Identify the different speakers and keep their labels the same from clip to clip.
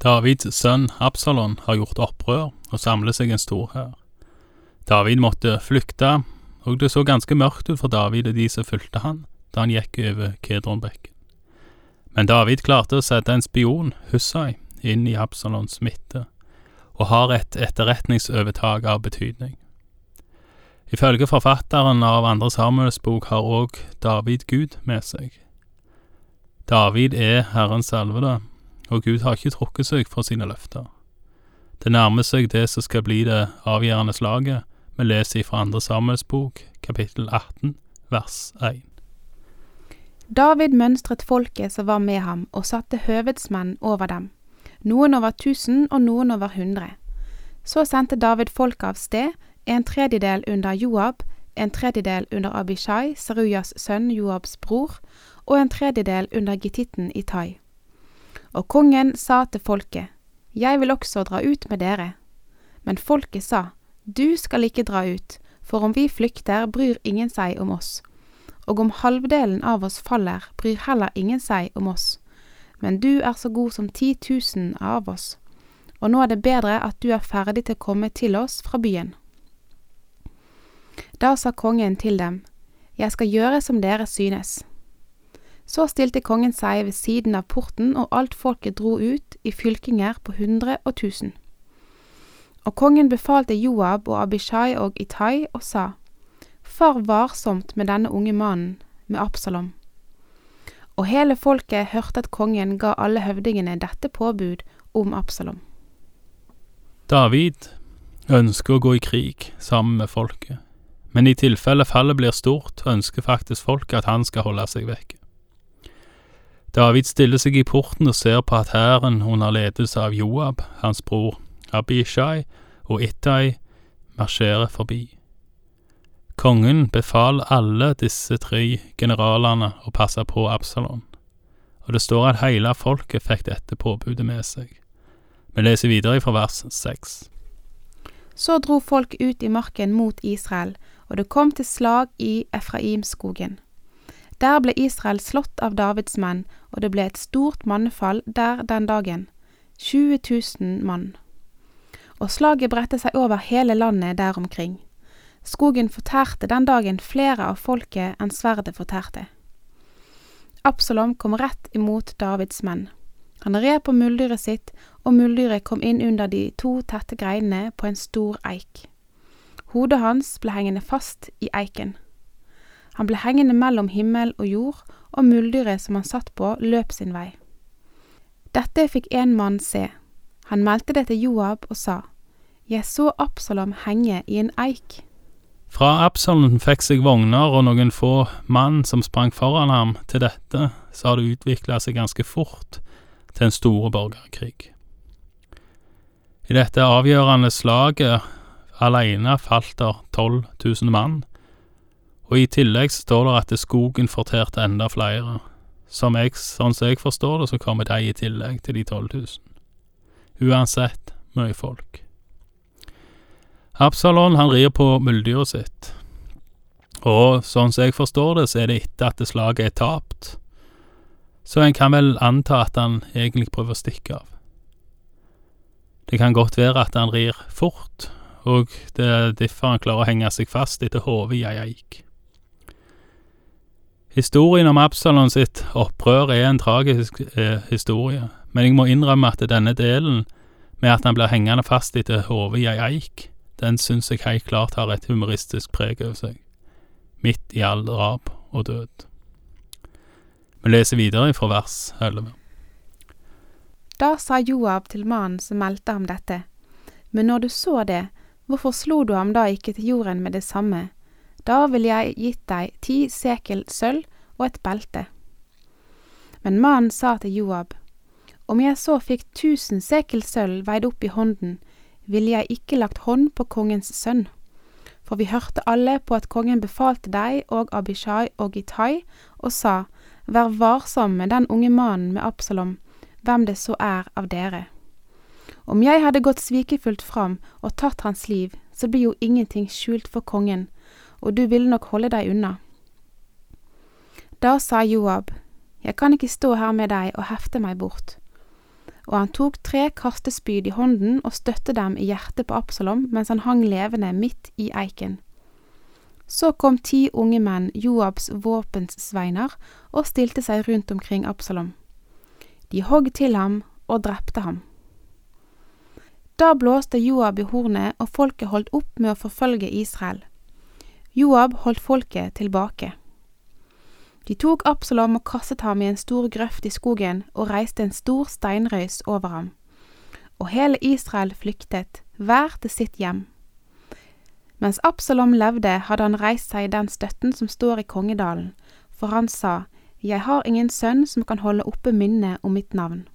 Speaker 1: Davids sønn Absalon har gjort opprør og samler seg en stor hær. David måtte flykte, og det så ganske mørkt ut for David og de som fulgte han, da han gikk over Kedronbekken. Men David klarte å sette en spion, Hussai, inn i Absalons midte, og har et etterretningsovertak av betydning. Ifølge forfatteren av Andre Samuels bok har òg David Gud med seg. David er Herrens salvede, og Gud har ikke trukket seg fra sine løfter. Det nærmer seg det som skal bli det avgjørende slaget, vi leser fra Andre Samuels bok, kapittel 18, vers 1.
Speaker 2: David mønstret folket som var med ham, og satte høvedsmenn over dem, noen over tusen og noen over hundre. Så sendte David folket av sted, en tredjedel under Joab, en tredjedel under Abishai, Serujas sønn Joabs bror, og en tredjedel under gittitten Itai. Og kongen sa til folket, Jeg vil også dra ut med dere. Men folket sa, Du skal ikke dra ut, for om vi flykter, bryr ingen seg om oss. Og om halvdelen av oss faller, bryr heller ingen seg om oss. Men du er så god som ti tusen av oss, og nå er det bedre at du er ferdig til å komme til oss fra byen. Da sa kongen til dem, Jeg skal gjøre som dere synes. Så stilte kongen seg ved siden av porten, og alt folket dro ut i fylkinger på hundre og tusen. Og kongen befalte Joab og Abishai og Itai og sa, Far varsomt med denne unge mannen, med Absalom. Og hele folket hørte at kongen ga alle høvdingene dette påbud om Absalom.
Speaker 1: David ønsker å gå i krig sammen med folket, men i tilfelle fallet blir stort, ønsker faktisk folket at han skal holde seg vekke. David stiller seg i porten og ser på at hæren under ledelse av Joab, hans bror Abishai og Ittai marsjerer forbi. Kongen befaler alle disse tre generalene å passe på Absalon, og det står at hele folket fikk dette påbudet med seg. Vi leser videre fra vers seks.
Speaker 2: Så dro folk ut i marken mot Israel, og det kom til slag i Efraimskogen. Der ble Israel slått av Davids menn, og det ble et stort mannefall der den dagen, 20 000 mann. Og slaget bredte seg over hele landet der omkring. Skogen fortærte den dagen flere av folket enn sverdet fortærte. Absalom kom rett imot Davids menn. Han red på muldyret sitt, og muldyret kom inn under de to tette greinene på en stor eik. Hodet hans ble hengende fast i eiken. Han ble hengende mellom himmel og jord, og muldyret som han satt på, løp sin vei. Dette fikk en mann se. Han meldte det til Joab og sa, Jeg så Absalom henge i en eik.
Speaker 1: Fra Absalom fikk seg vogner og noen få mann som sprang foran ham, til dette så har det utvikla seg ganske fort til en store borgerkrig. I dette avgjørende slaget alene falt der 12 000 mann, og i tillegg står det at skogen forterte enda flere. Som jeg, sånn som jeg forstår det, så kommer de i tillegg til de 12 000. Uansett mye folk. Absalon han rir på muldyret sitt, og sånn som jeg forstår det, så er det etter at slaget er tapt. Så en kan vel anta at han egentlig prøver å stikke av. Det kan godt være at han rir fort, og det er derfor han klarer å henge seg fast etter hodet i ei eik. Historien om Absalon sitt opprør er en tragisk eh, historie, men jeg må innrømme at denne delen med at han blir hengende fast etter hodet i ei eik, den syns jeg helt klart har et humoristisk preg over seg, midt i all drap og død. Vi leser videre fra vers 11.
Speaker 2: Da sa Joab til mannen som meldte ham dette, men når du så det, hvorfor slo du ham da ikke til jorden med det samme? Da ville jeg gitt deg ti sekel sølv og et belte. Men mannen sa til Joab, om jeg så fikk tusen sekel sølv veid opp i hånden, ville jeg ikke lagt hånd på kongens sønn. For vi hørte alle på at kongen befalte deg og Abishai og Itai, og sa, Vær varsom med den unge mannen med Absalom, hvem det så er av dere. Om jeg hadde gått svikefullt fram og tatt hans liv, så blir jo ingenting skjult for kongen, og du ville nok holde deg unna. Da sa Joab, Jeg kan ikke stå her med deg og hefte meg bort. og han tok tre kastespyd i hånden og støtte dem i hjertet på Absalom mens han hang levende midt i eiken. Så kom ti unge menn, Joabs våpensveiner, og stilte seg rundt omkring Absalom. De hogg til ham og drepte ham. Da blåste Joab i hornet, og folket holdt opp med å forfølge Israel. Joab holdt folket tilbake. De tok Absalom og kastet ham i en stor grøft i skogen og reiste en stor steinrøys over ham. Og hele Israel flyktet, hver til sitt hjem. Mens Absalom levde, hadde han reist seg i den støtten som står i kongedalen, for han sa, Jeg har ingen sønn som kan holde oppe minnet om mitt navn.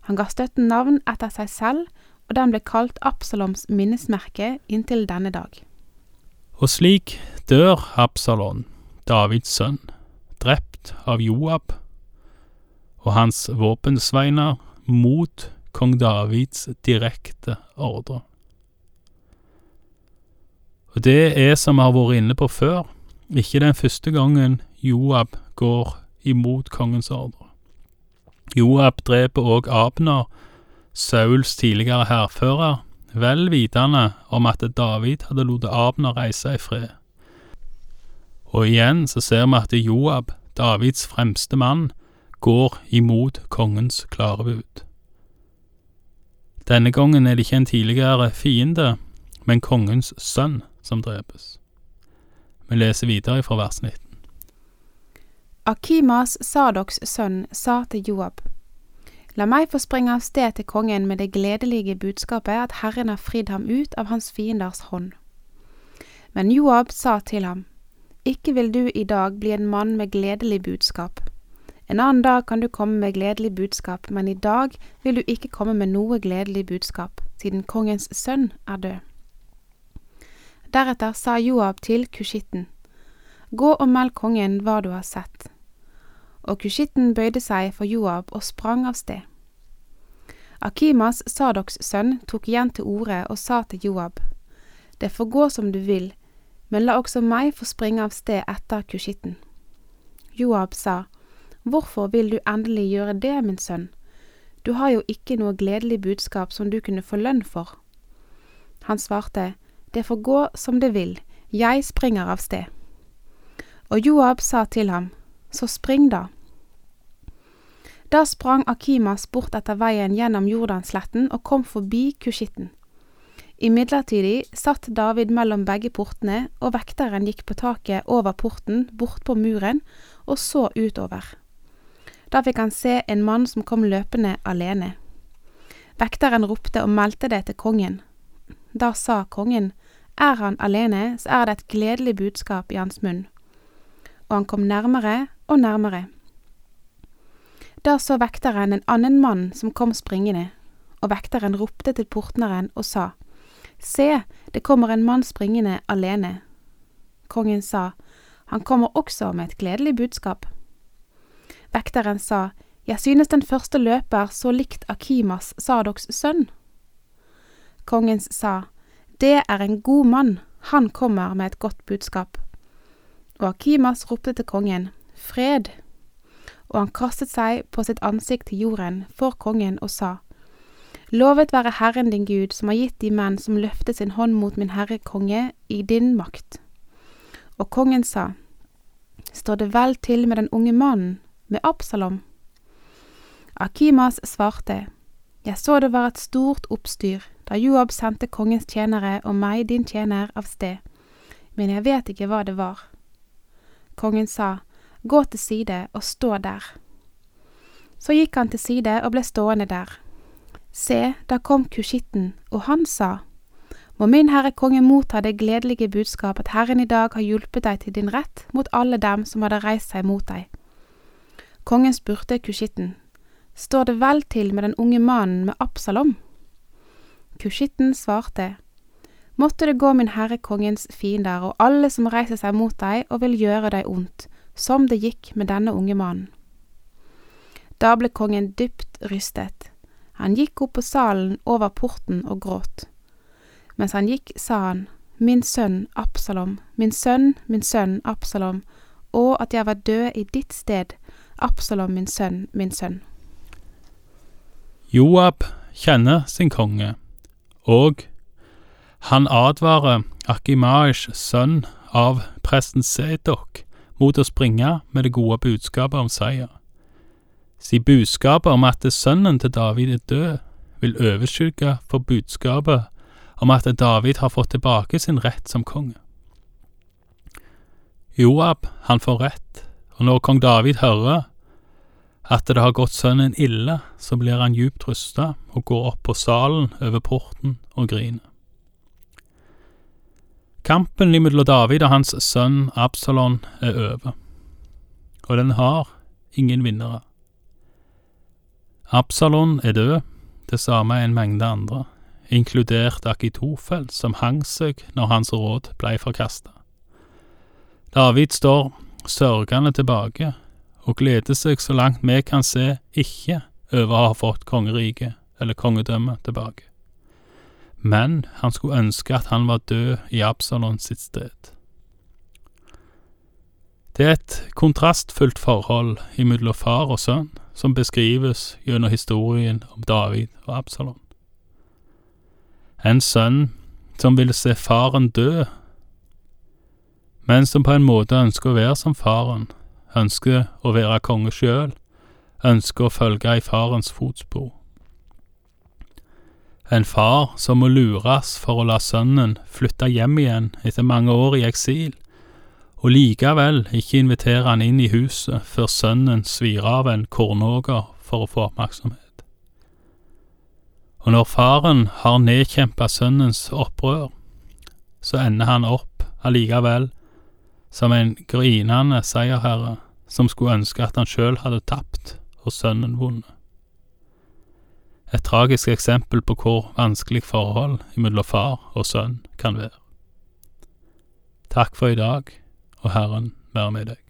Speaker 2: Han ga støtten navn etter seg selv, og den ble kalt Absaloms minnesmerke inntil denne dag.
Speaker 1: Og slik dør Absalon, Davids sønn drept av Joab og hans våpensveiner mot kong Davids direkte ordre. Og det er som vi har vært inne på før, ikke den første gangen Joab går imot kongens ordre. Joab dreper òg Abner, Sauls tidligere hærfører, vel vitende om at David hadde latt Abner reise i fred. Og igjen så ser vi at Joab, Davids fremste mann, går imot kongens klare bud. Denne gangen er det ikke en tidligere fiende, men kongens sønn som drepes. Vi leser videre fra vers 19.
Speaker 2: Akimas, Sadoks sønn, sa til Joab, La meg få springe av sted til kongen med det gledelige budskapet at Herren har fridd ham ut av hans fienders hånd. Men Joab sa til ham, ikke vil du i dag bli en mann med gledelig budskap. En annen dag kan du komme med gledelig budskap, men i dag vil du ikke komme med noe gledelig budskap, siden kongens sønn er død. Deretter sa Joab til kushitten, Gå og meld kongen hva du har sett. Og kushitten bøyde seg for Joab og sprang av sted. Akimas, Sadoks sønn, tok igjen til orde og sa til Joab, Det får gå som du vil, men la også meg få springe av sted etter kushitten. Joab sa, Hvorfor vil du endelig gjøre det, min sønn? Du har jo ikke noe gledelig budskap som du kunne få lønn for. Han svarte, Det får gå som det vil, jeg springer av sted. Og Joab sa til ham, Så spring da. Da sprang Akimas bort etter veien gjennom Jordansletten og kom forbi kushitten. Imidlertid satt David mellom begge portene, og vekteren gikk på taket over porten, bort på muren, og så utover. Da fikk han se en mann som kom løpende alene. Vekteren ropte og meldte det til kongen. Da sa kongen, er han alene, så er det et gledelig budskap i hans munn. Og han kom nærmere og nærmere. Da så vekteren en annen mann som kom springende, og vekteren ropte til portneren og sa, Se, det kommer en mann springende alene. Kongen sa, Han kommer også med et gledelig budskap. Vekteren sa, Jeg synes den første løper så likt Akimas, Sadoks sønn. Kongen sa, Det er en god mann, han kommer med et godt budskap. Og Akimas ropte til kongen, Fred! Og han kastet seg på sitt ansikt til jorden for kongen og sa, Lovet være Herren din Gud, som har gitt de menn som løftet sin hånd mot min herre konge, i din makt. Og kongen sa, Står det vel til med den unge mannen, med Absalom? Akimas svarte, Jeg så det var et stort oppstyr da Joab sendte kongens tjenere og meg, din tjener, av sted, men jeg vet ikke hva det var. Kongen sa, Gå til side og stå der. Så gikk han til side og ble stående der. Se, da kom kushitten, og han sa, Må min herre konge motta det gledelige budskap at Herren i dag har hjulpet deg til din rett mot alle dem som hadde reist seg mot deg. Kongen spurte kushitten, Står det vel til med den unge mannen med Absalom? Kushitten svarte, Måtte det gå min herre kongens fiender og alle som reiser seg mot deg og vil gjøre deg ondt, som det gikk med denne unge mannen. Da ble kongen dypt rystet. Han gikk opp på salen over porten og gråt. Mens han gikk, sa han, Min sønn Absalom, min sønn, min sønn Absalom, og at jeg var død i ditt sted, Absalom, min sønn, min sønn.
Speaker 1: Joab kjenner sin konge, og han advarer Akimaish, sønn av presten Sedok mot å springe med det gode budskapet om seier. Si budskapet om at sønnen til David er død, vil overskygge for budskapet om at David har fått tilbake sin rett som konge. Joab, han får rett, og når kong David hører at det har gått sønnen ille, så blir han djupt rusta og går opp på salen over porten og griner. Kampen mellom David og hans sønn Absalon er over, og den har ingen vinnere. Absalon er død, det samme er en mengde andre, inkludert Akitofel, som hang seg når hans råd blei forkasta. David står sørgende tilbake og gleder seg så langt vi kan se ikke over å ha fått kongeriket eller kongedømmet tilbake. Men han skulle ønske at han var død i Absalon sitt sted. Det er et kontrastfullt forhold imellom far og sønn som beskrives gjennom historien om David og Absalon. En sønn som ville se faren dø, men som på en måte ønsker å være som faren, ønsker å være konge sjøl, ønsker å følge i farens fotspor. En far som må lures for å la sønnen flytte hjem igjen etter mange år i eksil, og likevel ikke invitere han inn i huset før sønnen svir av en kornåger for å få oppmerksomhet. Og når faren har nedkjempa sønnens opprør, så ender han opp allikevel som en grinende seierherre som skulle ønske at han sjøl hadde tapt og sønnen vunnet. Et tragisk eksempel på hvor vanskelig forhold mellom far og sønn kan være. Takk for i dag, og Herren være med deg.